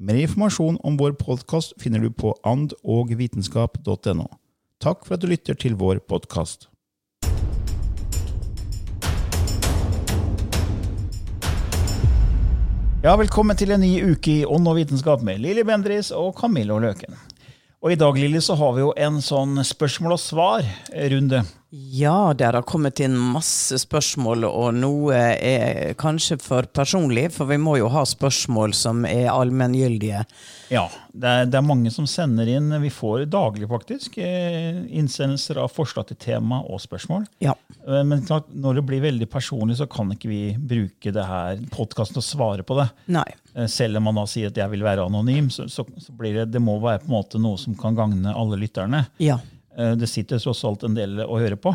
Mer informasjon om vår podkast finner du på andogvitenskap.no. Takk for at du lytter til vår podkast. Ja, velkommen til en ny uke i Ånd og vitenskap med Lilly Bendris og Camillo Løken. Og i dag Lili, så har vi jo en sånn spørsmål og svar-runde. Ja, der har kommet inn masse spørsmål, og noe er kanskje for personlig, for vi må jo ha spørsmål som er allmenngyldige. Ja, det er, det er mange som sender inn. Vi får daglig faktisk eh, innsendelser av forslag til tema og spørsmål. Ja. Eh, Men klart, når det blir veldig personlig, så kan ikke vi bruke det her podkasten og svare på det. Nei. Eh, Selv om man da sier at jeg vil være anonym, så, så, så blir det, det må være på en måte noe som kan gagne alle lytterne. Ja. Eh, Det sitter tross alt en del å høre på.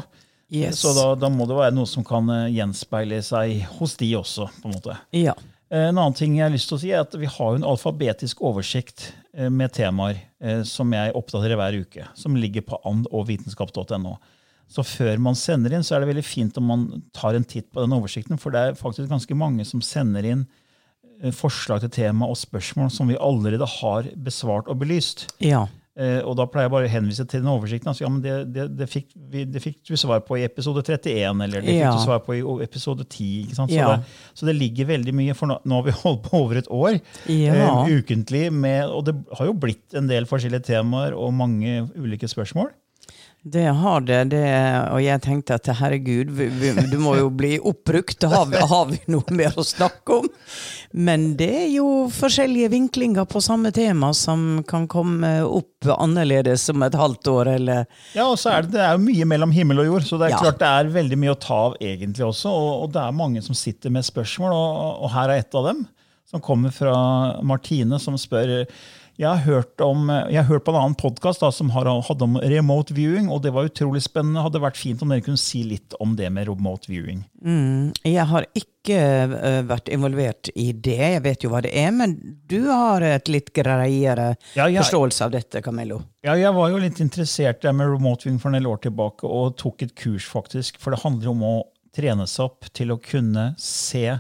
Yes. Så da, da må det være noe som kan eh, gjenspeile seg hos de også. på en måte. Ja. Eh, En annen ting jeg har lyst til å si er at Vi har en alfabetisk oversikt med temaer som jeg oppdaterer hver uke, som ligger på and- og vitenskap.no. Så før man sender inn, så er det veldig fint om man tar en titt på den oversikten, for det er faktisk ganske mange som sender inn forslag til tema og spørsmål som vi allerede har besvart og belyst. Ja. Eh, Og da pleier jeg bare å henvise til den oversikten. Altså, ja, men det, det, det, fikk vi, det fikk du svar på i episode 31, eller det fikk Ja. du svar på i episode 10. Ikke sant? Så, Ja. så det ligger veldig mye, for nå, nå har vi holdt på over et år eh, ukentlig, med, og det har jo blitt en del forskjellige temaer og mange ulike spørsmål. Det har det, det, og jeg tenkte at herregud, vi, vi, du må jo bli oppbrukt. Har vi, har vi noe mer å snakke om? Men det er jo forskjellige vinklinger på samme tema som kan komme opp annerledes om et halvt år, eller Ja, og så er det, det er jo mye mellom himmel og jord, så det er Ja. klart det er veldig mye å ta av egentlig også. Og, og det er mange som sitter med spørsmål, og, og her er et av dem. Som kommer fra Martine, som spør jeg har hørt, om, jeg har hørt på en annen podkast som har, hadde om remote viewing, og det var utrolig spennende. Hadde vært fint om dere kunne si litt om det med remote viewing. Jeg har ikke vært involvert i det, jeg vet jo hva det er, men du har et litt greiere Ja, ja. forståelse av dette, Camillo. Ja, jeg var jo litt interessert der med remote viewing for en del år tilbake, og tok et kurs, faktisk. For det handler om å trene seg opp til å kunne se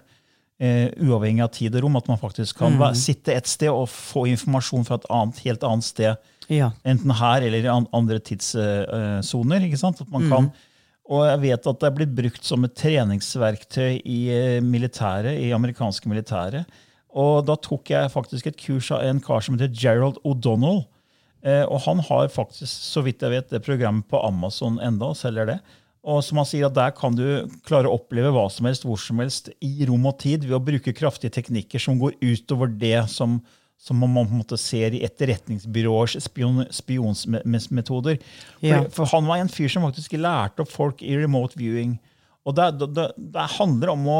eh, uavhengig av tid og rom. At man faktisk kan mm. sitte et sted og få informasjon fra et annet, helt annet sted. Ja. Enten her eller i an- andre tidssoner. man kan, og jeg vet at det er blitt brukt som et treningsverktøy i eh, militæret, i amerikanske militæret. Og da tok jeg faktisk et kurs av en kar som heter Gerald O'Donnell. Eh, og han har faktisk, så vidt jeg vet, det programmet på Amazon enda, og selger det. Og som han sier at Der kan du klare å oppleve hva som helst hvor som helst i rom og tid ved å bruke kraftige teknikker som går utover det som, som man på en måte ser i etterretningsbyråers spion, spionsmetoder. Ja. For, for han var en fyr som faktisk lærte opp folk i remote viewing. Og det, det, det, handler om å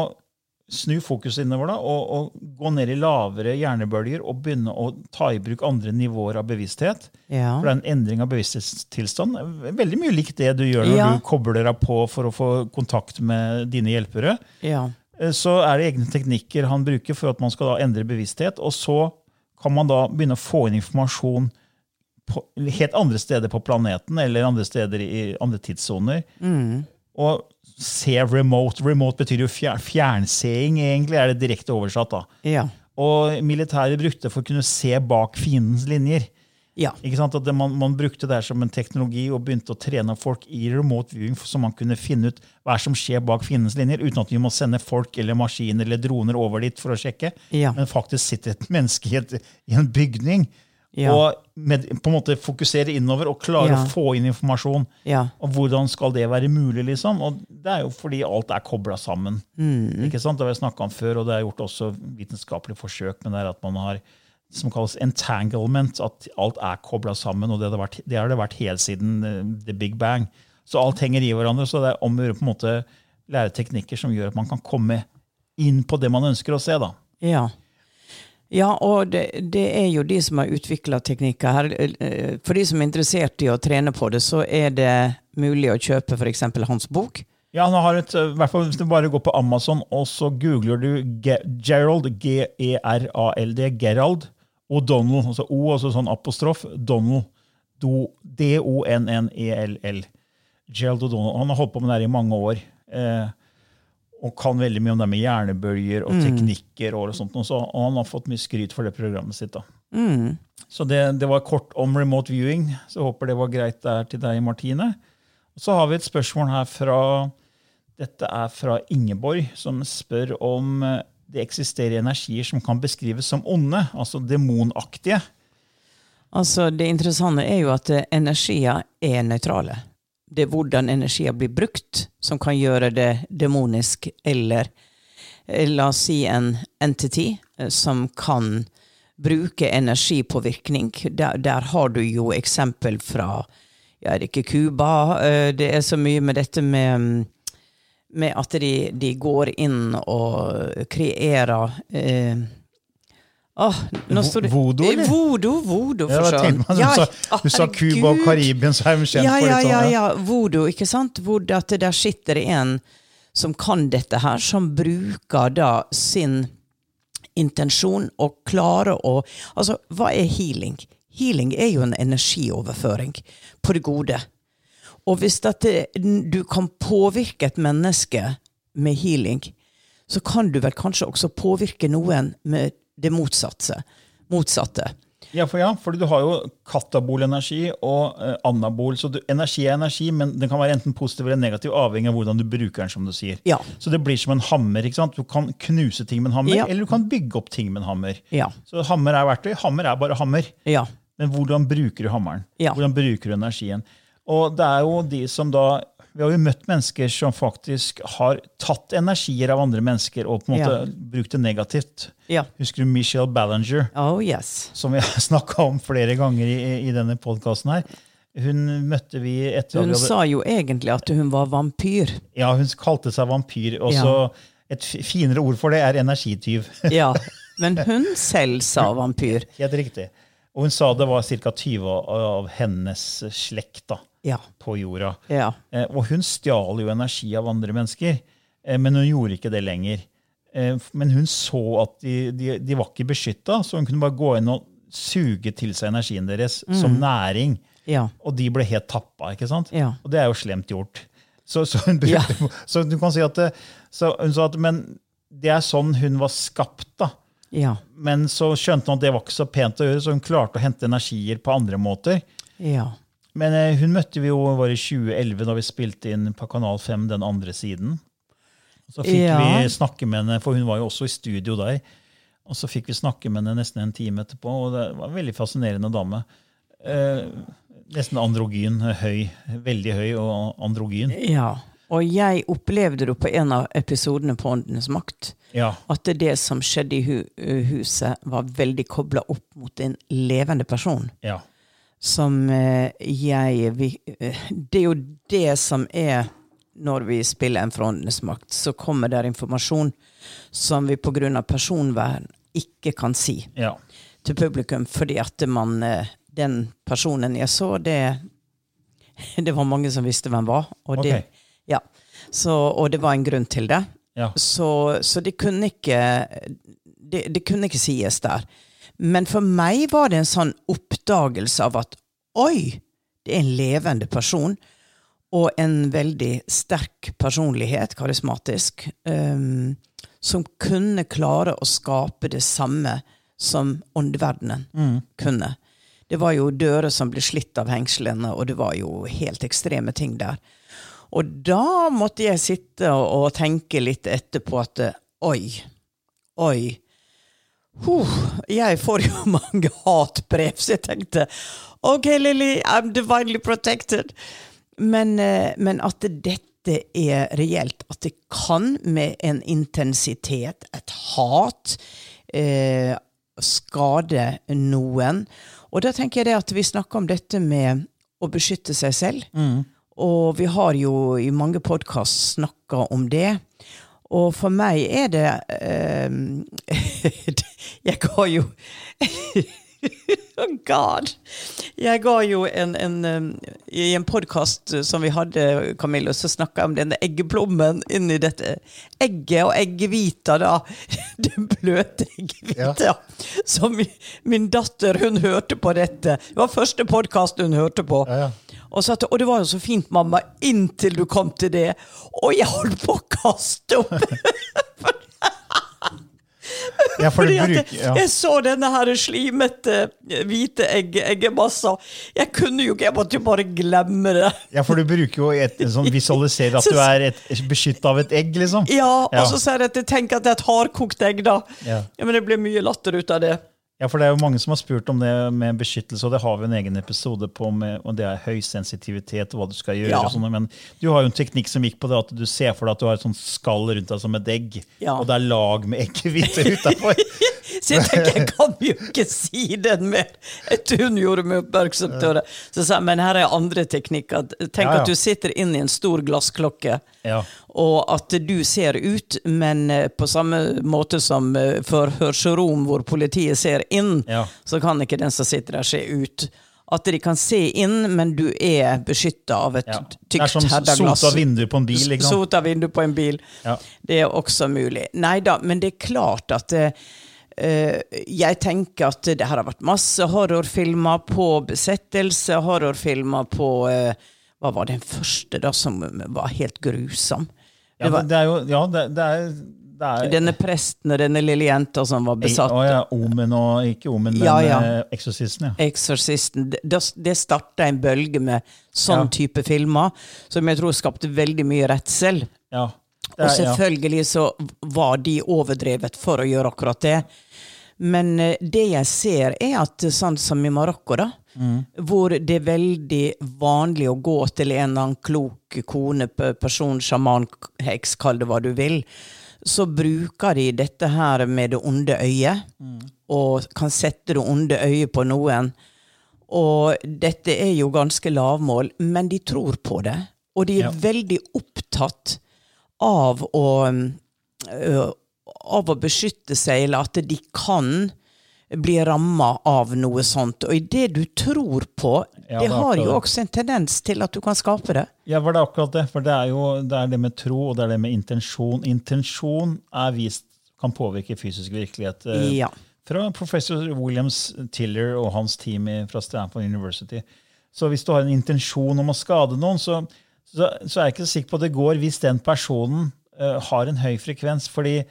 snu fokuset innover da, og, og gå ned i lavere hjernebølger og begynne å ta i bruk andre nivåer av bevissthet. Ja. For det er en endring av bevissthetstilstand. Veldig mye likt det du gjør når Ja. du kobler deg på for å få kontakt med dine hjelpere. Ja. Eh, Så er det egne teknikker han bruker for at man skal da endre bevissthet. Og så kan man da begynne å få inn informasjon på, helt andre steder på planeten eller andre steder i andre tidssoner. Og se remote. Remote betyr jo fjer, fjernseing, egentlig, er det direkte oversatt. da. Ja. Og militæret brukte for å kunne se bak fiendens linjer. Ja. Ikke sant? At man, man brukte det som en teknologi og begynte å trene folk i remote viewing så man kunne finne ut hva som skjer bak fiendens linjer, uten at vi må sende folk eller maskiner eller droner over dit for å sjekke. Ja. Men faktisk sitter et menneske i, et, i en bygning Ja. og med, på en måte fokusere innover og klare Ja. å få inn informasjon. Ja. Og hvordan skal det være mulig? liksom? Og Det er jo fordi alt er kobla sammen. Mm. Ikke sant? Det har vi snakka om før, og det er gjort også vitenskapelige forsøk men det er at man har som kalles entanglement, at alt er kobla sammen. og det har, det vært, det har det vært helt siden uh, the big bang. Så alt henger i hverandre. Så det er om å gjøre på en måte lære teknikker som gjør at man kan komme inn på det man ønsker å se. da. Ja. Ja, og det, det er jo de som har utvikla teknikker her. For de som er interessert i å trene på det, så er det mulig å kjøpe f.eks. hans bok. Ja, han har et, eh, i hvert fall Hvis du bare går på Amazon og så googler du Ge Gerald, G-E-R-A-L-D, Gerald, og Donald, altså O, altså sånn apostrof, Donald, Do- D-O-N-N-E-L-L. Gerald O'Donnell. Han har holdt på med det her i mange år. Eh, og kan veldig mye om det med hjernebølger og teknikker. Og, sånt, og, så, og han har fått mye skryt for det programmet sitt. da. Så det, det var kort om remote viewing. Så jeg håper det var greit der til deg, Martine. Og så har vi et spørsmål her fra Dette er fra Ingeborg, som spør om eh, det eksisterer energier som kan beskrives som onde, altså demonaktige. Altså, Det interessante er jo at eh, energier er nøytrale. Det er hvordan energier blir brukt, som kan gjøre det demonisk, eller eh, la oss si en entity eh, som kan bruke energipåvirkning. Der, der har du jo eksempel fra ja, det er ikke Cuba? Eh, Det er så mye med dette med med at de, de går inn og kreerer eh, Står det vodo, eller? Vodo, vodo, voodoo, Ja, for søren. tenkte man, du, sa, du sa Cuba og Karibien, så er de kjent Ja, for ja, litt ja, sånn. ja. Vodo, ikke sant? Hvor det at det der sitter en som kan dette her, som bruker da sin intensjon og klarer å Altså, hva er healing? Healing er jo en energioverføring på det gode. Og hvis det, du kan påvirke et menneske med healing, så kan du vel kanskje også påvirke noen med det motsatte. motsatte. Ja, for ja, fordi du har jo katabol energi og eh, anabol. Så du, energi er energi, men den kan være enten positiv eller negativ, avhengig av hvordan du bruker den. som du sier. Ja. Så det blir som en hammer. ikke sant? Du kan knuse ting med en hammer, Ja. eller du kan bygge opp ting med en hammer. Ja. Så hammer er verktøy. Hammer er bare hammer. Ja. Men hvordan bruker du hammeren? Ja. Hvordan bruker du energien? Og det er jo de som da Vi har jo møtt mennesker som faktisk har tatt energier av andre mennesker og på en måte Ja. brukt det negativt. Ja. Husker du Michelle Ballinger? Oh yes. som vi har snakka om flere ganger i, i denne podkasten. Hun møtte vi etter Hun sa jo egentlig at hun var vampyr. Ja, hun kalte seg vampyr. Og så Et finere ord for det er energityv. Ja, Men hun selv sa vampyr. Helt riktig. Og hun sa det var ca. 20 av, av hennes slekt da, Ja. på jorda. Ja. Eh, og hun stjal jo energi av andre mennesker, eh, men hun gjorde ikke det lenger. Eh, men hun så at de, de, de var ikke beskytta, så hun kunne bare gå inn og suge til seg energien deres som næring. Ja. Og de ble helt tappa. ikke sant? Ja. Og det er jo slemt gjort. Så, så, hun brukte, så du kan si at, så hun sa at men det er sånn hun var skapt. da. Ja. Men så skjønte hun at det var ikke så pent å gjøre, så hun klarte å hente energier på andre måter. Men eh, hun møtte vi jo var i 2011 da vi spilte inn på Kanal 5 den andre siden. Så fikk Ja. vi snakke med henne, for hun var jo også i studio der. Og så fikk vi snakke med henne nesten en time etterpå, og det var en veldig fascinerende dame. Eh, nesten androgyn, høy, veldig høy og androgyn. ja. Og jeg opplevde det på en av episodene på Åndenes makt. Ja, At det, det som skjedde i hu huset, var veldig kobla opp mot en levende person. ja, Som eh, jeg eh, Det er jo det som er når vi spiller en fra makt, så kommer der informasjon som vi pga. personvern ikke kan si. ja. til publikum fordi at man eh, Den personen jeg så, det Det var mange som visste hvem var. Og det, okay. ja. så, og det var en grunn til det. ja. Så, så det kunne ikke det, det kunne ikke sies der. Men for meg var det en sånn oppdagelse av at Oi! Det er en levende person. Og en veldig sterk personlighet, karismatisk, um, som kunne klare å skape det samme som åndeverdenen kunne. Det var jo dører som ble slitt av hengslene, og det var jo helt ekstreme ting der. Og da måtte jeg sitte og tenke litt etterpå at oi, oi. Huh, jeg får jo mange hatbrev, så jeg tenkte OK, Lilly, I'm divinely protected. Men, eh, men at dette er reelt, at det kan med en intensitet, et hat, eh, skade noen. Og da tenker jeg det at vi snakker om dette med å beskytte seg selv. Og vi har jo i mange podkast snakka om det. Og for meg er det eh, Jeg går jo Oh God! Jeg ga jo en, en um, I en podkast som vi hadde, Camilla, så snakka jeg om denne eggeplommen inni dette egget, og eggehvita, da. Det bløte eggehvita. Som min, min datter, hun hørte på dette. Det var første podkast hun hørte på. Ja, ja. Og sa at 'Å, det var jo så fint, mamma, inntil du kom til det. Og jeg holdt på å kaste opp! Ja, for Fordi bruker, ja. jeg så denne her slimete eh, hvite egg, eggemassa. Jeg kunne jo ikke, jeg måtte jo bare glemme det. ja, for du bruker jo et en sånn visualiserer at du er et, beskytta av et egg, liksom. Ja, og så sier jeg at jeg tenker at det er et hardkokt egg, da. Ja. Ja, Men det blir mye latter ut av det. Ja, for det er jo mange som har spurt om det med beskyttelse, og det har vi en egen episode på, med, og det er høysensitivitet og hva du skal gjøre. Ja. og sånt, Men du har jo en teknikk som gikk på det at du ser for deg at du har et sånt skall rundt deg som et egg, Ja. og det er lag med eggehvite utafor. Så jeg tenker, jeg kan jo ikke si den mer etter hun gjorde meg oppmerksom på det. Så sa jeg, men her er andre teknikker. Tenk Ja, at du sitter inne i en stor glassklokke, Ja. Og at du ser ut, men eh, på samme måte som forhørsrom hvor politiet ser inn, Ja. så kan ikke den som sitter der, se ut. At de kan se inn, men du er beskytta av et Ja. tykt Det er som sota vindu på en bil. Sant? Sota vindu på en bil. Ja. Det er også mulig. Nei da, men det er klart at eh, eh, jeg tenker at det her har vært masse horrorfilmer på besettelse, horrorfilmer på uh, Hva var den første, da, som var helt grusom? Ja, Det er jo Ja, det, det er, er denne presten og denne lille jenta som var besatt. Å ja, Omen og Ikke Omen, men Ja, ja. eh, Eksorsisten, ja. Eksorsisten. Det, det starta en bølge med sånn Ja. type filmer, som jeg tror skapte veldig mye redsel. ja. Og selvfølgelig så var de overdrevet for å gjøre akkurat det. Men eh, det jeg ser, er at sånn som i Marokko, da, hvor det er veldig vanlig å gå til en eller annen klok kone, person, sjaman, heks, kall det hva du vil, så bruker de dette her med det onde øyet, og kan sette det onde øyet på noen. Og dette er jo ganske lavmål, men de tror på det. Og de er Ja. veldig opptatt av å, ø, av å beskytte seg, eller at de kan bli ramma av noe sånt. Og det du tror på, Ja, det det har jo også en tendens til at du kan skape det. Ja, var det akkurat det? For det er jo det, er det med tro, og det er det med intensjon. Intensjon er vist kan påvirke fysisk virkelighet. eh, Ja. Fra professor Williams Tiller og hans team fra Stanford University. Så hvis du har en intensjon om å skade noen, så, så, så er jeg ikke så sikker på at det går hvis den personen uh, har en høy frekvens. fordi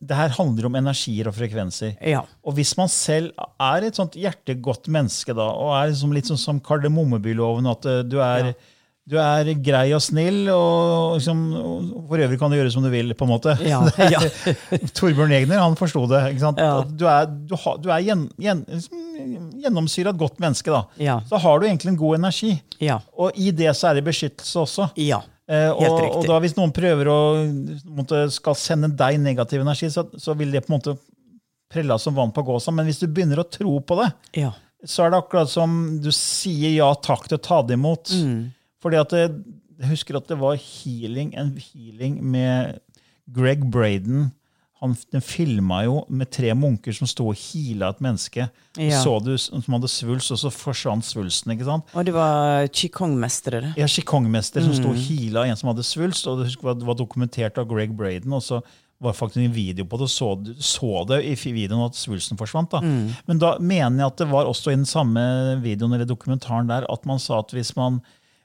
det, her handler om energier og frekvenser. Ja. Og hvis man selv er et sånt hjertegodt menneske, da, og er liksom litt sånn som kardemommebyloven, at eh, du er, du er grei og snill, og liksom, og for øvrig kan du gjøre som du vil, på en måte. Ja, ja. Torbjørn Egner han forsto det. Ja. Du er, du ha, du er gjen, gjen, liksom, gjennomsyra et godt menneske. da. Ja. Så har du egentlig en god energi. Ja. Og i det så er det beskyttelse også. ja. Eh, og, og da hvis noen prøver å måtte, skal sende deg negativ energi, så, så vil det på en måte prelle som vann på gåsa. Men hvis du begynner å tro på det, ja. så er det akkurat som du sier ja takk til å ta det imot. Mm. Fordi at jeg husker at det var healing, en healing med Greg Braden. Han, den filma jo med tre munker som sto og hila et menneske. Ja. Så du som hadde svulst, og så forsvant svulsten. ikke sant? Og det var qigong-mestere. Ja, Qigong-mester som sto Mm. og hila en som hadde svulst. og det var dokumentert av Greg Braden. og så var faktisk en video på det, og så, så det i videoen at svulsten forsvant. da. Mm. Men da mener jeg at det var også i den samme videoen eller dokumentaren der at man sa at hvis man,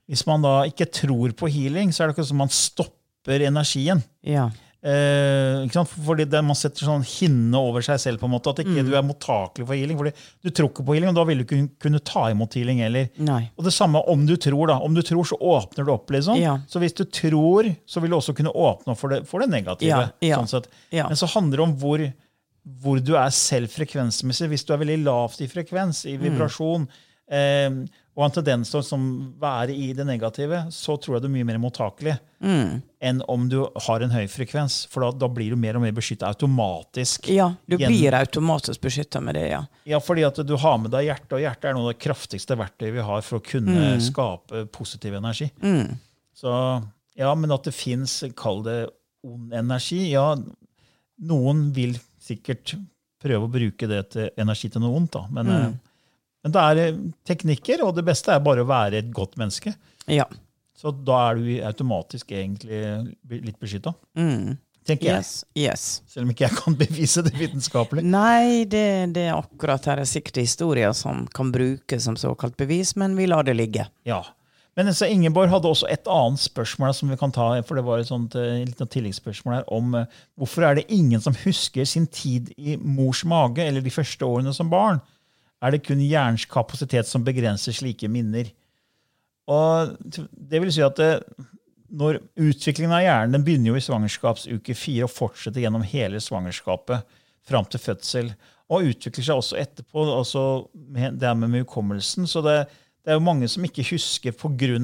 hvis man da ikke tror på healing, så er det ikke som man stopper energien. Ja. Eh? Fordi det, Man setter sånn hinne over seg selv. på en måte, At ikke Mm. du er mottakelig for healing. fordi Du tror ikke på healing, og da vil du ikke kunne ta imot healing heller. Nei. Og det samme om du tror. da. Om du tror, så åpner du opp. liksom. Ja. Så hvis du tror, så vil du også kunne åpne opp for det, for det negative. Ja, sånn. Men så handler det om hvor, hvor du er selv frekvensmessig. Hvis du er veldig lavt i frekvens, Mm. i vibrasjon, eh, og en tendens til å som, være i det negative, så tror jeg du er mye mer mottakelig Mm. enn om du har en høy frekvens. For da, da blir du mer og mer beskytta automatisk. Ja, du Gjennom- blir automatisk beskytta med det, ja. Ja, fordi at du har med deg hjertet, og hjertet er noe av det kraftigste verktøyet vi har for å kunne Mm. skape positiv energi. Så ja, men at det fins, kall det ond energi Ja, noen vil sikkert prøve å bruke det til energi til noe ondt, da. Men, Mm. eh, men det er eh, teknikker, og det beste er bare å være et godt menneske. Ja. Så da er du automatisk egentlig litt beskytta. Mm. Tenker jeg. Yes. yes. Selv om ikke jeg kan bevise det vitenskapelig. Nei, det, det er akkurat her er sikkert historier som kan brukes som såkalt bevis, men vi lar det ligge. Ja. Men så Ingeborg hadde også et annet spørsmål som vi kan ta, for det var et sånt eh, litt tilleggsspørsmål her, om eh, hvorfor er det ingen som husker sin tid i mors mage eller de første årene som barn? Er det kun hjernens kapasitet som begrenser slike minner? Og det vil si at det, når utviklingen av hjernen den begynner jo i svangerskapsuke fire og fortsetter gjennom hele svangerskapet fram til fødsel, og utvikler seg også etterpå, altså det er med, hukommelsen. Så det, det er jo mange som ikke husker pga.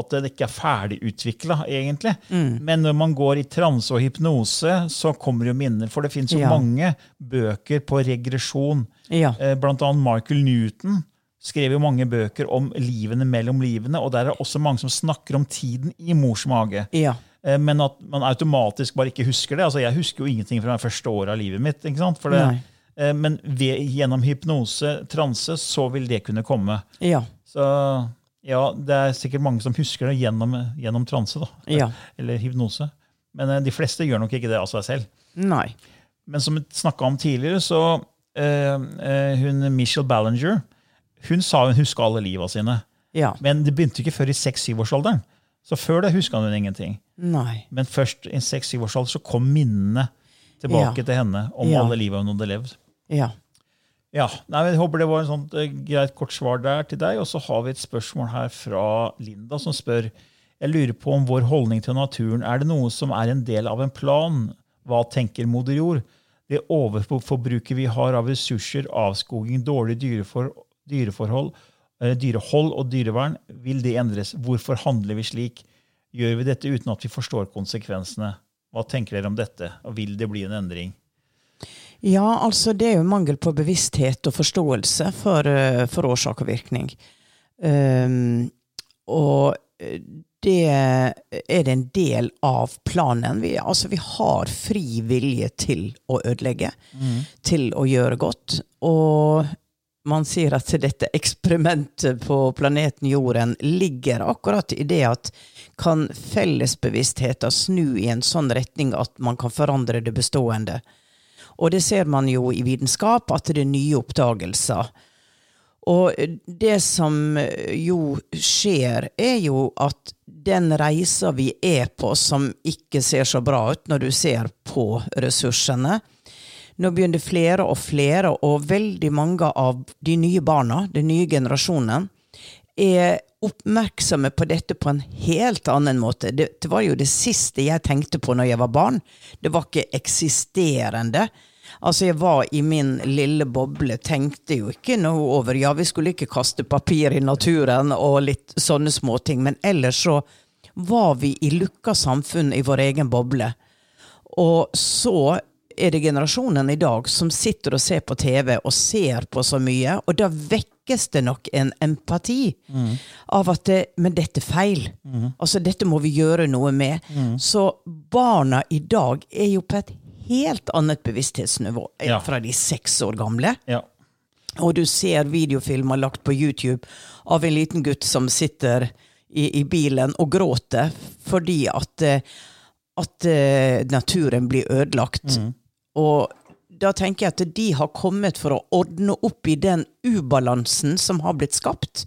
at det ikke er ferdigutvikla, egentlig. Men når man går i transe og hypnose, så kommer jo minner. For det fins jo Ja. mange bøker på regresjon. Ja. Eh, Blant annet Michael Newton skrev jo mange bøker om livene mellom livene, og der er det også mange som snakker om tiden i mors mage. Ja. Eh, Men at man automatisk bare ikke husker det. Altså, Jeg husker jo ingenting fra det første året av livet mitt. ikke sant? For det, Nei. eh, men ved, gjennom hypnose, transe, så vil det kunne komme. Ja. Så ja, det er sikkert mange som husker det gjennom, gjennom transe. da, Ja. Eller hypnose. Men eh, de fleste gjør nok ikke det av seg selv. Nei. Men som vi snakka om tidligere, så eh, eh, hun Michelle Ballinger hun sa hun huska alle liva sine. Ja. Men det begynte ikke før i 6-7-årsalderen. Så før det huska hun ingenting. Nei. Men først i 6-7-årsalderen så kom minnene tilbake Ja. til henne om alle liva hun hadde levd. Ja. Ja, nei, Jeg håper det var en sånt uh, greit kort svar der til deg. Og så har vi et spørsmål her fra Linda, som spør Jeg lurer på om vår holdning til naturen er det noe som er en del av en plan. Hva tenker moder jord? Det overforbruket vi har av ressurser, avskoging, dårlig dyrefor, dyreforhold, uh, dyrehold og dyrevern, vil det endres? Hvorfor handler vi slik? Gjør vi dette uten at vi forstår konsekvensene? Hva tenker dere om dette? Og vil det bli en endring? Ja, altså det er jo mangel på bevissthet og forståelse for, eh, for årsak og virkning. Um, og eh, det er det en del av planen. Vi, altså vi har fri vilje til å ødelegge, til å gjøre godt. Og man sier at dette eksperimentet på planeten Jorden ligger akkurat i det at kan fellesbevisstheten snu i en sånn retning at man kan forandre det bestående. Og det ser man jo i vitenskap, at det er nye oppdagelser. Og det som jo skjer, er jo at den reisa vi er på, som ikke ser så bra ut når du ser på ressursene Nå begynner flere og flere, og veldig mange av de nye barna, den nye generasjonen, er oppmerksomme på dette på en helt annen måte. Det, det var jo det siste jeg tenkte på når jeg var barn. Det var ikke eksisterende. Altså, jeg var i min lille boble, tenkte jo ikke noe over Ja, vi skulle ikke kaste papir i naturen og litt sånne småting, men ellers så var vi i lukka samfunn i vår egen boble. Og så er det generasjonen i dag som sitter og ser på TV og ser på så mye, og da vekkes det nok en empati av at det, Men dette er feil. Altså, dette må vi gjøre noe med. Så barna i dag er jo på et helt annet bevissthetsnivå enn Ja. fra de seks år gamle. Ja. Og du ser videofilmer lagt på YouTube av en liten gutt som sitter i, i bilen og gråter fordi at eh, at eh, naturen blir ødelagt. Og da tenker jeg at de har kommet for å ordne opp i den ubalansen som har blitt skapt.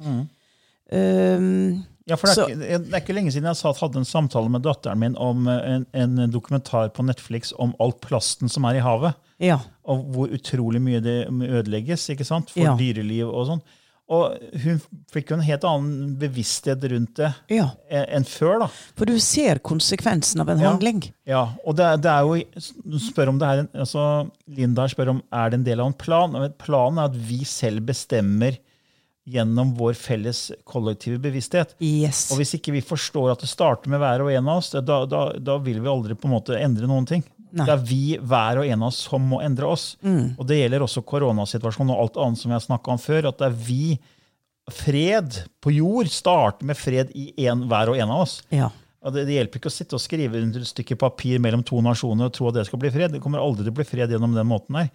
Um, Ja, for det er, ikke, det er ikke lenge siden jeg hadde en samtale med datteren min om eh, en, en dokumentar på Netflix om all plasten som er i havet. ja. Og hvor utrolig mye det ødelegges ikke sant? for Ja. dyreliv og sånn. Og hun fikk jo en helt annen bevissthet rundt det ja. enn før. da. For du ser konsekvensen av en Ja. handling. Ja, og det, det er jo, spør om det er en, altså, Linda spør om er det en del av en plan. Planen er at vi selv bestemmer gjennom vår felles kollektive bevissthet. Yes. Og hvis ikke vi forstår at det starter med hver og en av oss, da, da, da vil vi aldri på en måte endre noen ting. Nei. Mm. Det er vi, hver og en av oss, som må endre oss. Og det gjelder også koronasituasjonen og alt annet som vi har snakka om før. At det er vi Fred på jord starter med fred i en, hver og en av oss. Ja. Og det, det hjelper ikke å sitte og skrive under et stykke papir mellom to nasjoner og tro at det skal bli fred. Det kommer aldri til å bli fred gjennom den måten her.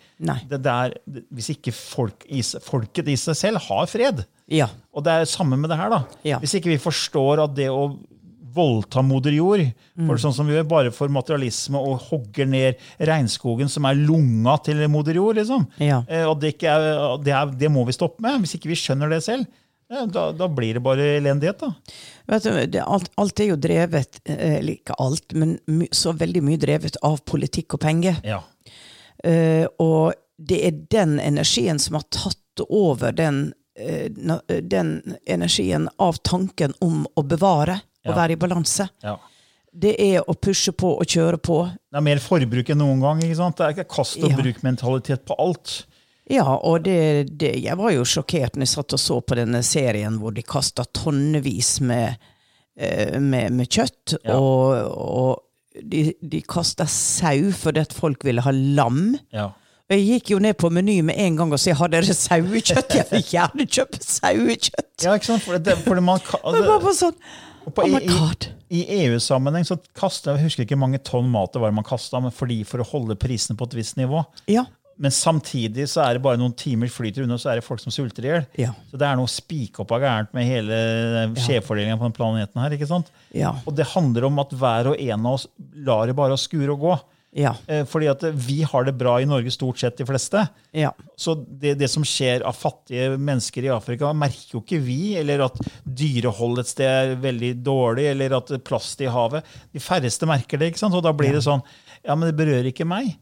Det, det er, hvis ikke folk i, folket i seg selv har fred. Ja. Og det er samme med det her. da. Ja. Hvis ikke vi forstår at det å voldta moder jord, for sånn som vi gjør bare for materialisme og hogger ned regnskogen som er lunga til moder jord, liksom. Ja. Eh, og det, er, det, er, det må vi stoppe med. Hvis ikke vi skjønner det selv, eh, da, da blir det bare elendighet. da. Vet du, alt, alt er jo drevet, eh, eller ikke alt, men så veldig mye drevet av politikk og penger. Ja. Uh, og det er den energien som har tatt over den, den energien av tanken om å bevare Ja. være i balanse. ja. Det er å pushe på og kjøre på. Det er mer forbruk enn noen gang. ikke sant? Det er ikke kast og bruk-mentalitet på alt. Ja, og det, det, jeg var jo sjokkert når jeg satt og så på denne serien hvor de kasta tonnevis med, eh, med, med kjøtt. Ja. Og, og de, de kasta sau fordi at folk ville ha lam. Ja. Og jeg gikk jo ned på Meny med en gang og sa har dere sauekjøtt? Jeg vil gjerne kjøpe sauekjøtt. Ja, ikke sant? For det, fordi man, ka- Det bare sånn, oh my i, god. i, I EU-sammenheng så kaster jeg husker ikke mange tonn mat det var man kasta, men fordi for å holde prisene på et visst nivå. Ja, Men samtidig så er det bare noen timer flyter unna, så er det folk som sulter i hjel. ja, Så det er noe spikoppa gærent med hele skjevfordelinga på den planeten her. ikke sant? ja, Og det handler om at hver og en av oss lar det bare å skure og gå. Ja, Eh, Fordi at vi har det bra i Norge, stort sett de fleste. ja. Så det, det som skjer av fattige mennesker i Afrika, merker jo ikke vi. Eller at dyrehold et sted er veldig dårlig, eller at plast i havet. De færreste merker det. ikke sant? Og da blir det sånn Ja, men det berører ikke meg.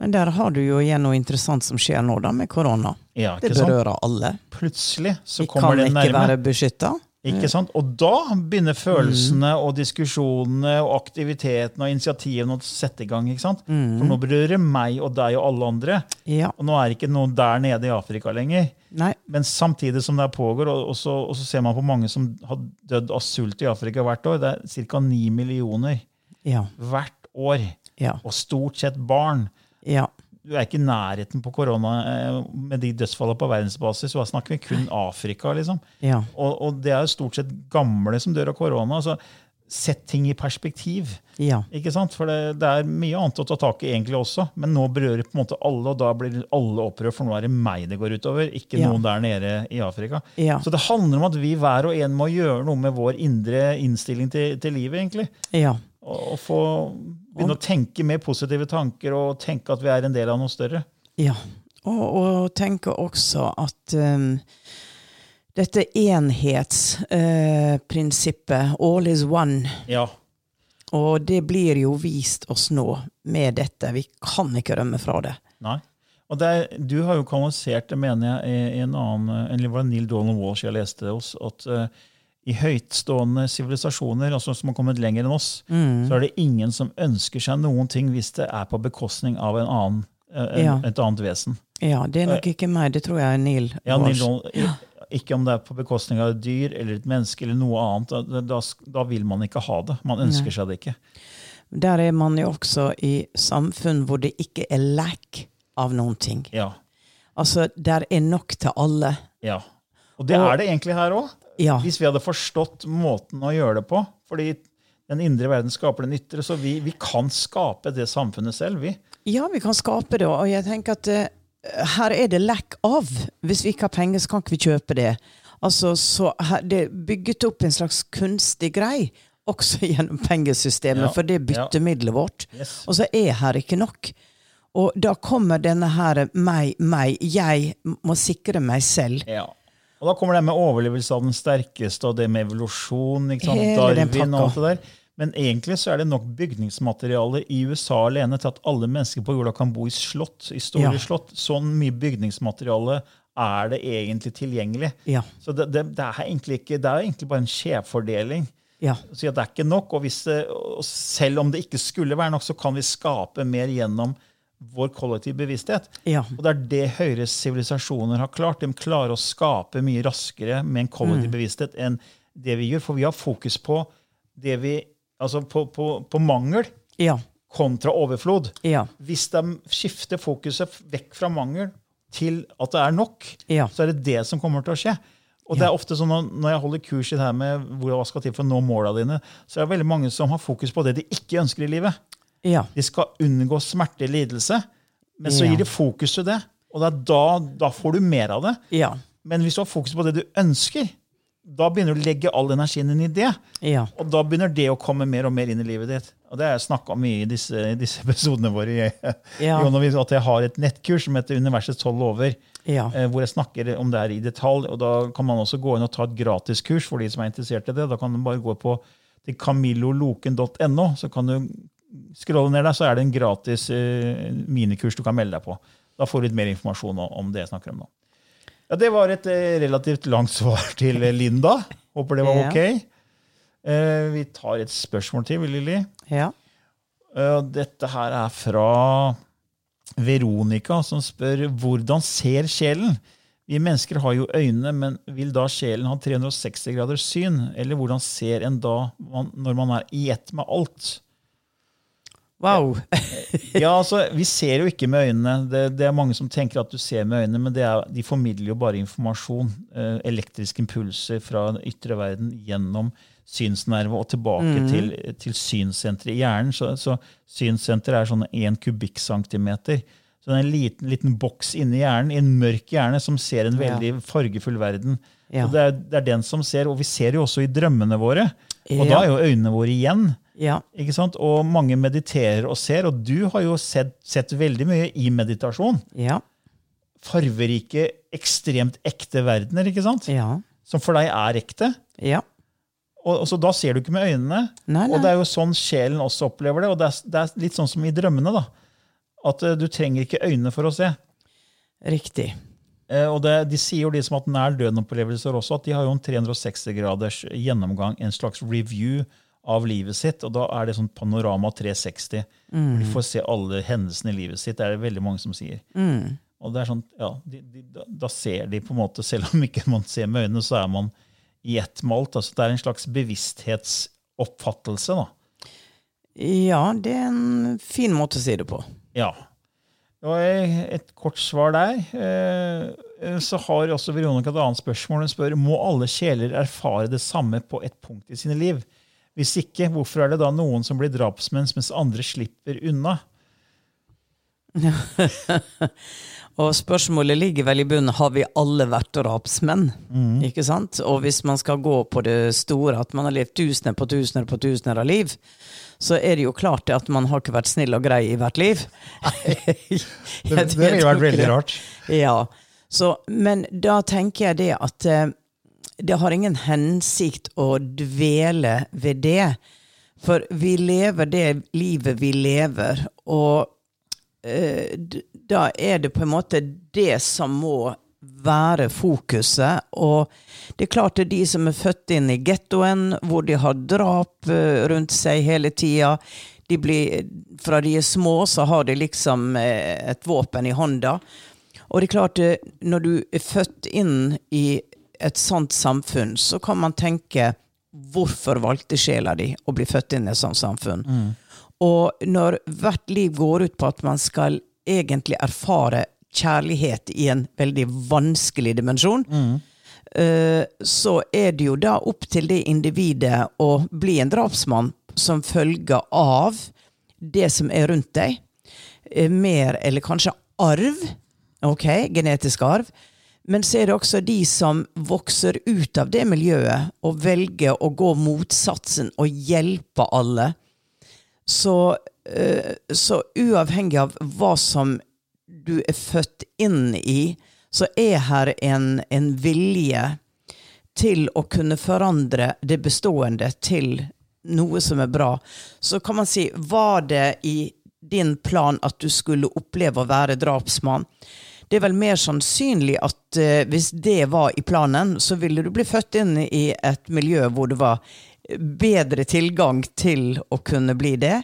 Men der har du jo igjen noe interessant som skjer nå da med korona. Ja, Det berører sant? alle. Plutselig så Vi kommer kan ikke være beskytta. Ikke sant? Og da begynner følelsene og diskusjonene og aktivitetene og initiativene å sette i gang. ikke sant? For nå berører det meg og deg og alle andre. Ja. Og nå er det ikke noen der nede i Afrika lenger. Nei. Men samtidig som det pågår, og, og, så, og så ser man på mange som har dødd av sult i Afrika hvert år. Det er ca. 9 millioner Ja. hvert år. Ja. Og stort sett barn. Ja. Du er ikke i nærheten på korona eh, med de dødsfallene på verdensbasis. Og da snakker vi kun Afrika. liksom. Ja. Og, og det er jo stort sett gamle som dør av korona. så Sett ting i perspektiv. Ja. ikke sant? For det, det er mye annet å ta tak i egentlig også, men nå berører det på en måte alle, og da blir alle opprørt, for nå er det meg det går utover, ikke Ja. noen der nede i Afrika. Ja. Så det handler om at vi hver og en må gjøre noe med vår indre innstilling til, til livet, egentlig. Ja. Og, og få begynne å tenke mer positive tanker og tenke at vi er en del av noe større. ja. Og, og tenke også at um, dette enhetsprinsippet, all is one, Ja, og det blir jo vist oss nå med dette. Vi kan ikke rømme fra det. nei. Og det er, du har jo kanalisert det, mener jeg, i, en annen Eller var det Neil Donald Walsh jeg leste hos? At eh, i høytstående sivilisasjoner, altså som har kommet lenger enn oss, så er det ingen som ønsker seg noen ting hvis det er på bekostning av en annen, eh, en, Ja. et annet vesen. Ja, det er nok ikke meg. Det tror jeg er Neil. Ja, Neil ja. Ikke om det er på bekostning av et dyr eller et menneske eller noe annet. Da, da, da vil man ikke ha det. Man ønsker seg det ikke. Der er man jo også i samfunn hvor det ikke er lack av noen ting. Ja, Altså, der er nok til alle. ja. Og det Og- er det egentlig her òg. Ja. Hvis vi hadde forstått måten å gjøre det på. Fordi den indre verden skaper den ytre, så vi, vi kan skape det samfunnet selv, vi. Ja, vi kan skape det, og jeg tenker at uh, her er det lack av. Hvis vi ikke har penger, så kan ikke vi kjøpe det. Altså, så her, Det er bygget opp en slags kunstig grei også gjennom pengesystemet, Ja, for det er ja. vårt. Yes. Og så er her ikke nok. Og da kommer denne her meg, meg, jeg må sikre meg selv. Ja. Og da kommer det med overlevelse av den sterkeste, og det med evolusjon? Darwin og alt det der. Men egentlig så er det nok bygningsmateriale i USA alene til at alle mennesker på jorda kan bo i slott, i store Ja. slott. Sånn mye bygningsmateriale er det egentlig tilgjengelig. Ja. Så det, det, det, er egentlig ikke, det er egentlig bare en skjevfordeling. Ja. Så det er ikke nok, og, hvis, selv om det ikke skulle være nok, så kan vi skape mer gjennom vår kollektive bevissthet. Ja. Og det er det Høyres sivilisasjoner har klart. De klarer å skape mye raskere med en kollektiv bevissthet enn det vi gjør. For vi har fokus på det vi Altså på, på, på mangel Ja. kontra overflod. Ja. Hvis de skifter fokuset vekk fra mangel til at det er nok, så er det det som kommer til å skje. Og det er ofte sånn Når jeg holder kurs i det her med hva skal til for å nå måla dine, så er det veldig mange som har fokus på det de ikke ønsker i livet. Ja. De skal unngå smerte lidelse, men så gir de fokus til det. Og da, da får du mer av det. Ja. Men hvis du har fokus på det du ønsker, da begynner du å legge all energien inn i det. Ja. Og da begynner det å komme mer og mer inn i livet ditt. Og det har jeg snakka mye i disse, disse episodene våre. Ja. At jeg har et nettkurs som heter Universets tolv lover, Ja. eh, hvor jeg snakker om det her i detalj. og Da kan man også gå inn og ta et gratiskurs for de som er interessert i det. Da kan du bare gå på til camilloloken.no, så kan du scrolle ned der, så er det en gratis uh, minikurs du kan melde deg på. Da får du litt mer informasjon om- det jeg snakker om nå. Ja, Det var et uh, relativt langt svar til eh, Linda. Håper det var ok. Uh, vi tar et spørsmål til, Lilly. Ja. Dette her er fra Veronica, som spør hvordan ser sjelen? Vi mennesker har jo øyne, men vil da sjelen ha 360 graders syn? Eller hvordan ser en da man, når man er i ett med alt? Wow. Ja, altså, Vi ser jo ikke med øynene. Det, det er mange som tenker at du ser med øynene, men det er, de formidler jo bare informasjon. Eh, elektriske impulser fra den ytre verden gjennom synsnerve og tilbake til, til synssenteret i hjernen. Så, så synssenteret er sånn én kubikkcentimeter. Så det er en liten, liten boks inni hjernen, i en mørk hjerne, som ser en veldig fargefull verden. Ja. Og det er, det er den som ser, og vi ser jo også i drømmene våre. Og Ja. da er jo øynene våre igjen. Ja. Ikke sant? Og mange mediterer og ser, og du har jo sett, sett veldig mye i meditasjon. Ja. Farverike, ekstremt ekte verdener, ikke sant? Ja. som for deg er ekte. Ja. Og, og så Da ser du ikke med øynene. Nei, Og det er jo sånn sjelen også opplever det. Og det er, det er litt sånn som i drømmene. da. At uh, du trenger ikke øynene for å se. Riktig. Uh, og det, De sier jo de som har hatt nær døden-opplevelser også, at de har jo en 360-graders gjennomgang, en slags review av livet sitt. Og da er det sånn panorama 360. hvor De får se alle hendelsene i livet sitt. Det er det veldig mange som sier. Og det er sånn, ja, de, de, da, ser de på en måte, selv om ikke man ser med øynene, så er man i ett med alt. Altså, det er en slags bevissthetsoppfattelse. da. Ja, det er en fin måte å si det på. Ja. Og et kort svar der. Eh, Så har også Veronica et annet spørsmål. Hun spør må alle sjeler erfare det samme på et punkt i sine liv. Hvis ikke, hvorfor er det da noen som blir drapsmenn, mens andre slipper unna? Og spørsmålet ligger vel i bunnen har vi alle vært drapsmenn. Ikke sant? Og hvis man skal gå på det store, at man har levd tusener på tusener på tusener av liv, så er det jo klart at man har ikke vært snill og grei i hvert liv. Det, det ville vært veldig rart. Ja. Så, men da tenker jeg det at eh, det har ingen hensikt å dvele ved det. For vi lever det livet vi lever, og eh, da er det på en måte det som må være fokuset. Og det er klart det er de som er født inn i gettoen, hvor de har drap eh, rundt seg hele tida. Fra de er små, så har de liksom eh, et våpen i hånda. Og det er klart, eh, når du er født inn i et sånt samfunn, så kan man tenke hvorfor valgte sjela di å bli født inn i et sånt samfunn? Og når hvert liv går ut på at man skal egentlig erfare kjærlighet i en veldig vanskelig dimensjon, mm. så er det jo da opp til det individet å bli en drapsmann som følge av det som er rundt deg. Eh, Mer eller kanskje arv. Ok, genetisk arv. Men så er det også de som vokser ut av det miljøet og velger å gå motsatsen og hjelpe alle. Så, eh, så uavhengig av hva som du er født inn i, så er her en, en vilje til å kunne forandre det bestående til noe som er bra. Så kan man si, var det i din plan at du skulle oppleve å være drapsmann? Det er vel mer sannsynlig at uh, hvis det var i planen, så ville du bli født inn i et miljø hvor det var bedre tilgang til å kunne bli det.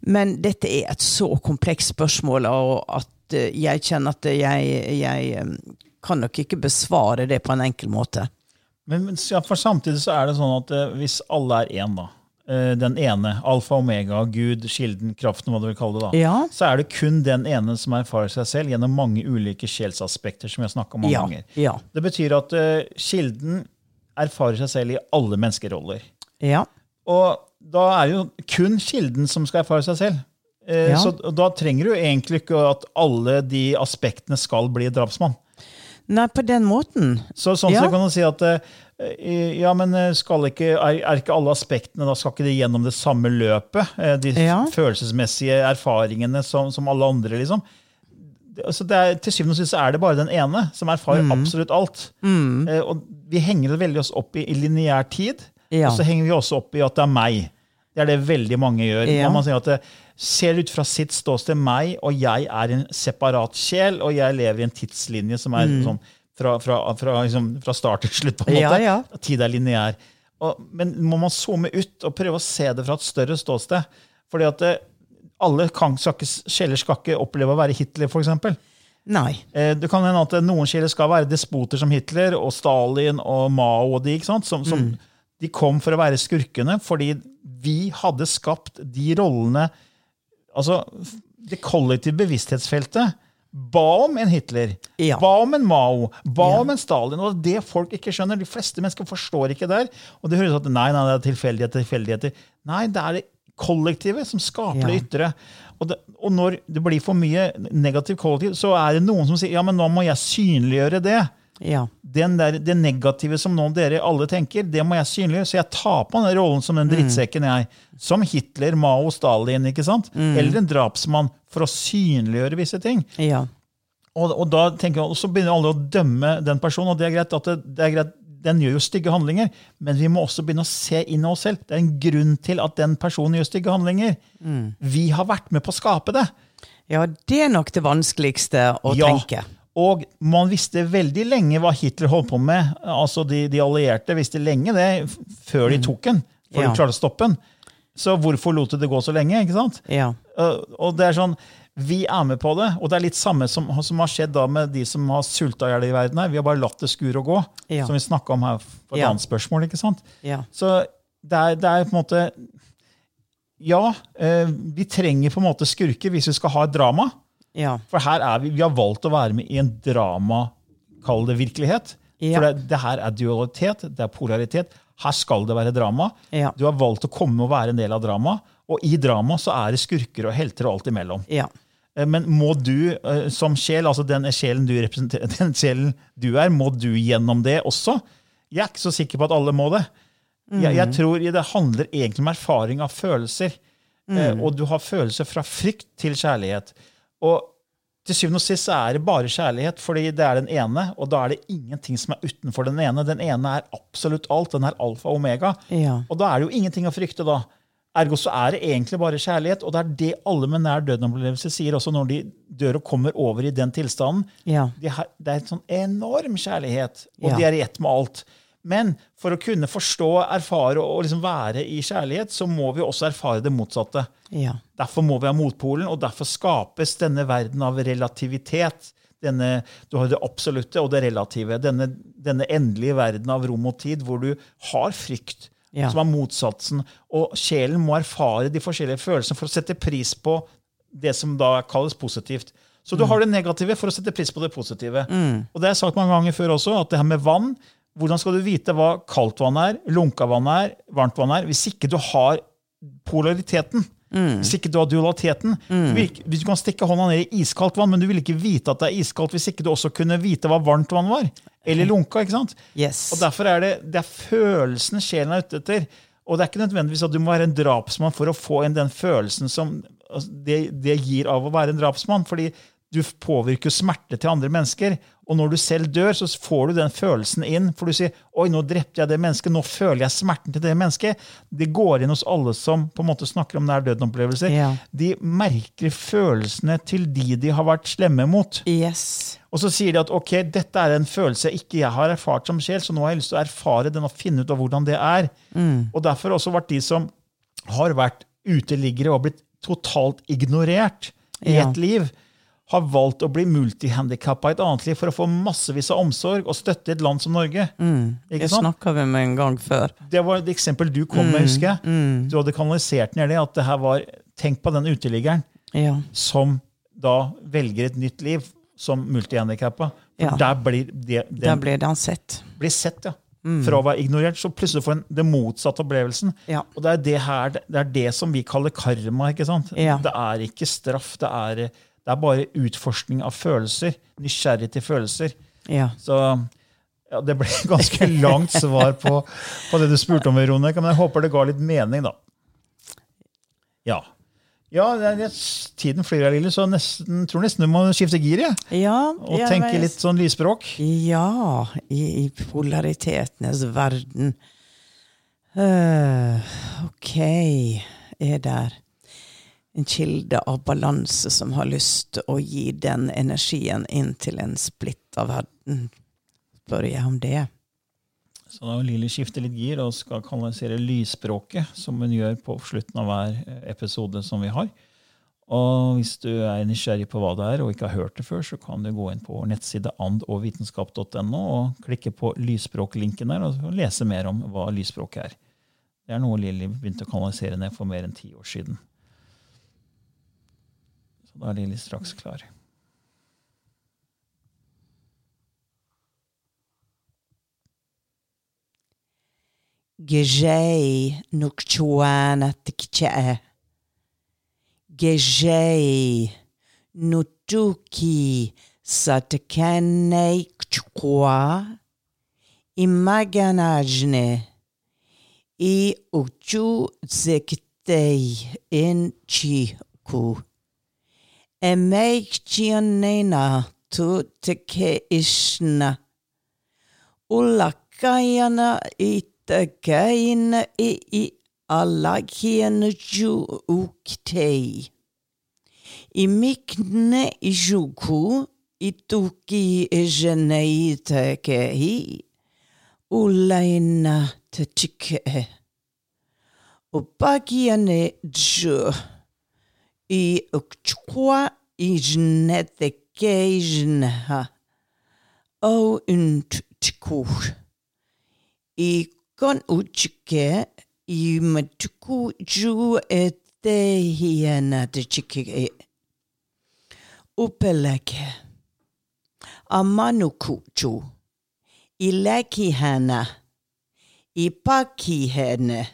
Men dette er et så komplekst spørsmål, og at uh, jeg kjenner at jeg, jeg um, kan nok ikke besvare det på en enkel måte. Men, men ja, for samtidig så er det sånn at uh, hvis alle er én, da, den ene, alfa omega, Gud, kilden, kraften, hva du vil kalle det, da, Ja. så er det kun den ene som erfarer seg selv gjennom mange ulike sjelsaspekter, som vi har om mange Ja, ganger. ja. Det betyr at uh, kilden erfarer seg selv i alle menneskeroller. Ja. Og da er det jo kun kilden som skal erfare seg selv. Uh. Så da trenger du egentlig ikke at alle de aspektene skal bli drapsmann. Nei, på den måten. Så sånn Ja. så kan du si at eh, ja, men eh, ikke, er, ikke alle aspektene da skal ikke de gjennom det samme løpet? Eh, De Ja. følelsesmessige erfaringene som, som alle andre, liksom. Altså det er, til syvende og sist er det bare den ene som erfarer Mm. absolutt alt. Eh, og vi henger det veldig oss opp i, i lineær tid, Ja. og så henger vi også opp i at det er meg. Det er det veldig mange gjør. Ja. Man sier at det ser ut fra sitt ståsted meg, og jeg er en separat sjel, og jeg lever i en tidslinje som er sånn fra, fra, fra, liksom, fra start til slutt. på en måte. Ja, ja. Tid er lineær. Men må man zoome ut og prøve å se det fra et større ståsted? Fordi at det, alle kan, skal ikke, sjeler skal ikke oppleve å være Hitler, f.eks. Nei. Eh, Det kan hende at eh, noen sjeler skal være despoter som Hitler og Stalin og Mao og de, ikke sant? Som, som De kom for å være skurkene fordi vi hadde skapt de rollene Altså, det kollektive bevissthetsfeltet ba om en Hitler, Ja. ba om en Mao, ba Ja. om en Stalin. Og det folk ikke skjønner, de fleste mennesker forstår ikke der. Og det høres ut at nei, nei, det er tilfeldigheter, tilfeldigheter. Nei, det er det kollektivet som skaper Ja. det ytre. Og, det, og når det blir for mye negativ kollektiv, så er det noen som sier ja, men nå må jeg synliggjøre det. Ja. Den der, det negative som nå dere alle tenker, det må jeg synliggjøre. Så jeg tar på den rollen som Mm. den drittsekken jeg. Som Hitler, Mao, Stalin. ikke sant? Mm. Eller en drapsmann. For å synliggjøre visse ting. Ja. Og, og da tenker jeg, og så begynner alle å dømme den personen. og det er greit at det, det er greit, Den gjør jo stygge handlinger, men vi må også begynne å se inn i oss selv. Det er en grunn til at den personen gjør stygge handlinger. Mm. Vi har vært med på å skape det. ja, det er nok det vanskeligste å Ja. tenke. Og man visste veldig lenge hva Hitler holdt på med. Altså De, de allierte visste lenge det før de tok den. Mm. Ja. de klarte å stoppe den. Så hvorfor lot du det gå så lenge? ikke sant? Ja. Uh, og det er sånn, Vi er med på det, og det er litt samme som, som har skjedd da med de som har sulta i hjel i verden. her. Vi har bare latt det skure og gå, Ja. som vi snakka om her på et Ja. annet spørsmål. ikke sant? Ja. Så det er, det er på en måte Ja, eh, vi trenger på en måte skurker hvis vi skal ha et drama. Ja. For her er vi, vi har valgt å være med i en drama, kall det virkelighet. For det, det her er dualitet, det er polaritet. Her skal det være drama. Ja. Du har valgt å komme og være en del av drama. Og i drama så er det skurker og helter og alt imellom. Ja. Eh, Men må du eh, som sjel, altså den sjelen du den sjelen du er, må du gjennom det også? Jeg er ikke så sikker på at alle må det. Jeg, jeg tror det handler egentlig om erfaring av følelser. Mm. Og du har følelser fra frykt til kjærlighet. Og til syvende og sist er det bare kjærlighet, fordi det er den ene, og da er det ingenting som er utenfor den ene. Den ene er absolutt alt. Den er alfa og omega. Ja. Og da er det jo ingenting å frykte, da. Ergo så er det egentlig bare kjærlighet, og det er det alle med nær døden-opplevelse sier også når de dør og kommer over i den tilstanden. Ja. De har, det er en sånn enorm kjærlighet, og Ja. de er i ett med alt. Men for å kunne forstå, erfare og liksom være i kjærlighet, så må vi også erfare det motsatte. Ja. Derfor må vi ha motpolen, og derfor skapes denne verden av relativitet. Denne, du har det absolutte og det relative. Denne, denne endelige verden av rom og tid, hvor du har frykt, Ja. som er motsatsen. Og sjelen må erfare de forskjellige følelsene for å sette pris på det som da kalles positivt. Så du har det negative for å sette pris på det positive. Og det har jeg sagt mange ganger før også, at det her med vann Hvordan skal du vite hva kaldt vann er, lunka vann er, varmt vann er, hvis ikke du har polariteten? Hvis ikke du har dualiteten. Mm. du kan stikke hånda ned i iskaldt vann, men du vil ikke vite at det er iskaldt hvis ikke du også kunne vite hva varmt vann var. Eller lunka. ikke sant? Yes. Og Derfor er det, det er følelsen sjelen er ute etter. Og det er ikke nødvendigvis at du må være en drapsmann for å få inn den følelsen som altså, det, det gir av å være en drapsmann. fordi du påvirker smerte til andre mennesker. Og når du selv dør, så får du den følelsen inn. For du sier 'oi, nå drepte jeg det mennesket', nå føler jeg smerten til det mennesket. Det går inn hos alle som på en måte snakker om nær døden-opplevelser. Ja. De merker følelsene til de de har vært slemme mot. Yes. Og så sier de at ok, dette er en følelse ikke jeg har erfart som sjel, så nå har jeg lyst til å erfare den og finne ut av hvordan det er. Og derfor har også vært de som har vært uteliggere og blitt totalt ignorert i Ja. et liv, har valgt å bli multihandikappa i et annet liv for å få massevis av omsorg og støtte i et land som Norge. Ikke Det snakka vi med en gang før. Det var et eksempel du kom med, husker jeg. Du hadde kanalisert ned det, at det her var Tenk på den uteliggeren Ja. som da velger et nytt liv som multihandikappa. Ja. der blir det, Der blir det han sett. blir sett, ja. Fra å være ignorert, så plutselig får en den motsatte opplevelsen. Ja. Og det er det her, det er det som vi kaller karma. ikke sant? Ja. Det er ikke straff, det er, det er bare utforskning av følelser. Nysgjerrig til følelser. Ja. Så ja, det ble ganske langt svar på, på det du spurte om, Veronica, men jeg håper det ga litt mening, da. Ja. Ja, er, tiden flyr her, Lille, så jeg nesten, tror nesten du må skifte gir. Ja, Ja, Og tenke men- litt sånn lysspråk. Ja, i, i polaritetenes verden. Uh, ok, er der en kilde av balanse som har lyst til å gi den energien inn til en splitt av verden? Spør jeg om det? Så da Lilly skifter litt gir og skal kanalisere lysspråket, som hun gjør på slutten av hver eh, episode som vi har. Og hvis du er nysgjerrig på hva det er, og ikke har hørt det før, så kan du gå inn på vår nettside andogvitenskap.no og klikke på lysspråklinken der og lese mer om hva lysspråket er. Det er noe Lilly begynte å kanalisere ned for mer enn ti år siden. Så da er Lilly straks klar. Gejei nukchuana tikchae. Nutuki satakane kchukwa. Imaganajne. I uchu zektei in chiku. Emeikchianena tu teke ishna. Ulakayana itakaina i i alakiana ju uktei. I mikne i juku ituki e jeneita kehi. Ulaina te tike. Upakiane ju. и ukchkwa ignetkeijnha o untchkuch. И кон учке и мтку джу етеяна тчикке. Упелеке. Amanukutju. Ilekihana. Ipakihene.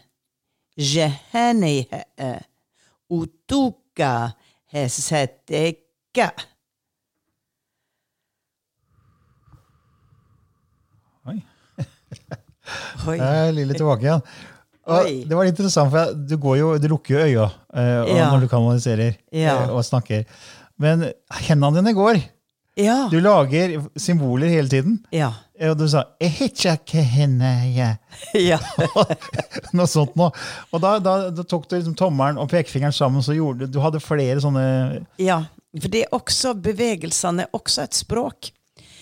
Jehenehe. Utuk I leki hana. I paki hene. Jehene he. Utuka heseteka. Oi. Oi. Der er Lilly tilbake igjen. Og det var litt interessant, for du, går jo, du lukker jo øya eh, Ja. når du kanaliserer Ja. eh, og snakker. Men hendene dine går. Ja. Du lager symboler hele tiden. Ja. Eh, Og du sa henne, jeg'. Ja. Noe sånt noe. Og da, da, da tok du liksom tommelen og pekefingeren sammen, så gjorde du Du hadde flere sånne ja. For det er også, bevegelsene er også et språk.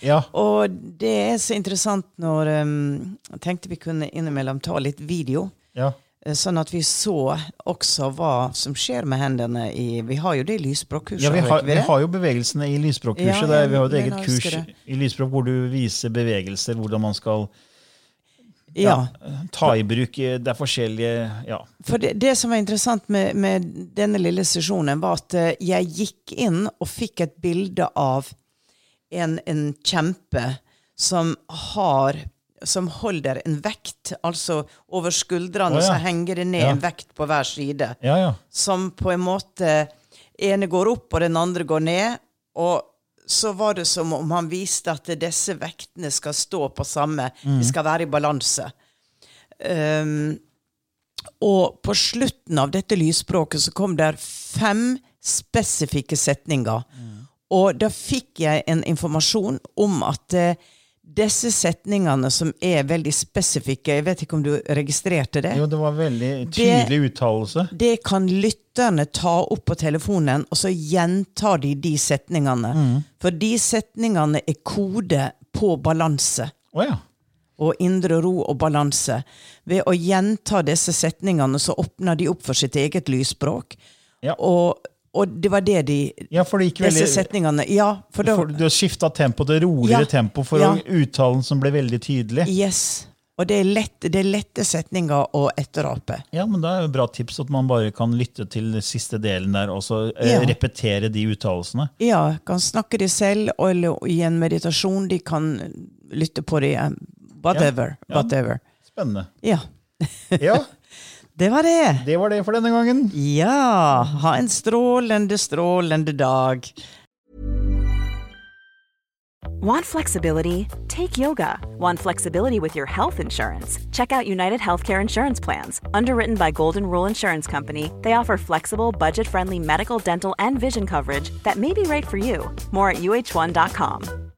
Ja. Og det er så interessant når um, Jeg tenkte vi kunne innimellom ta litt video. ja. Eh, Sånn at vi så også hva som skjer med hendene i Vi har jo det i lysspråkkurset. ja vi, har vi har jo bevegelsene i lysspråkkurset. Ja, vi har jo et eget kurs det. i lysspråk hvor du viser bevegelser, hvordan man skal ja. ta i bruk eh, Det er forskjellige Ja. For det, det som var interessant med, med denne lille sesjonen, var at eh, jeg gikk inn og fikk et bilde av en, en kjempe som har som holder en vekt, altså over skuldrene, oh, ja. så henger det ned Ja. en vekt på hver side. Ja, ja. Som på en måte ene går opp, og den andre går ned. Og så var det som om han viste at disse vektene skal stå på samme, de skal være i balanse. Um, og på slutten av dette lysspråket så kom det fem spesifikke setninger. Og da fikk jeg en informasjon om at eh, disse setningene som er veldig spesifikke Jeg vet ikke om du registrerte det? Jo, det var veldig tydelig uttalelse. Det kan lytterne ta opp på telefonen, og så gjentar de de setningene. For de setningene er kode på balanse. Oh, ja. Og indre ro og balanse. Ved å gjenta disse setningene, så åpner de opp for sitt eget lysspråk. Ja. Og, og det var det de Ja, for det gikk Disse veldig setningene Ja, for da for Du har skifta tempo til roligere Ja. tempo for Ja. uttalen som ble veldig tydelig. Yes. Og det er, lett, det er lette setninger å etterape. Ja, men da er jo bra tips at man bare kan lytte til den siste delen der, og så eh, Ja. repetere de uttalelsene. Ja, kan snakke de selv, eller i en meditasjon. De kan lytte på de. um, Whatever. Whatever. Spennende. Ja. Ja, Det var det. det var det for denne gangen. Ja. Ha en strålende, strålende dag. Want flexibility? Take yoga. Want flexibility with your health insurance? Check out United Healthcare Insurance Plans. Underwritten by Golden Rule Insurance Company, they offer flexible, budget friendly medical, dental, and vision coverage that may be right for you. More at uh1.com.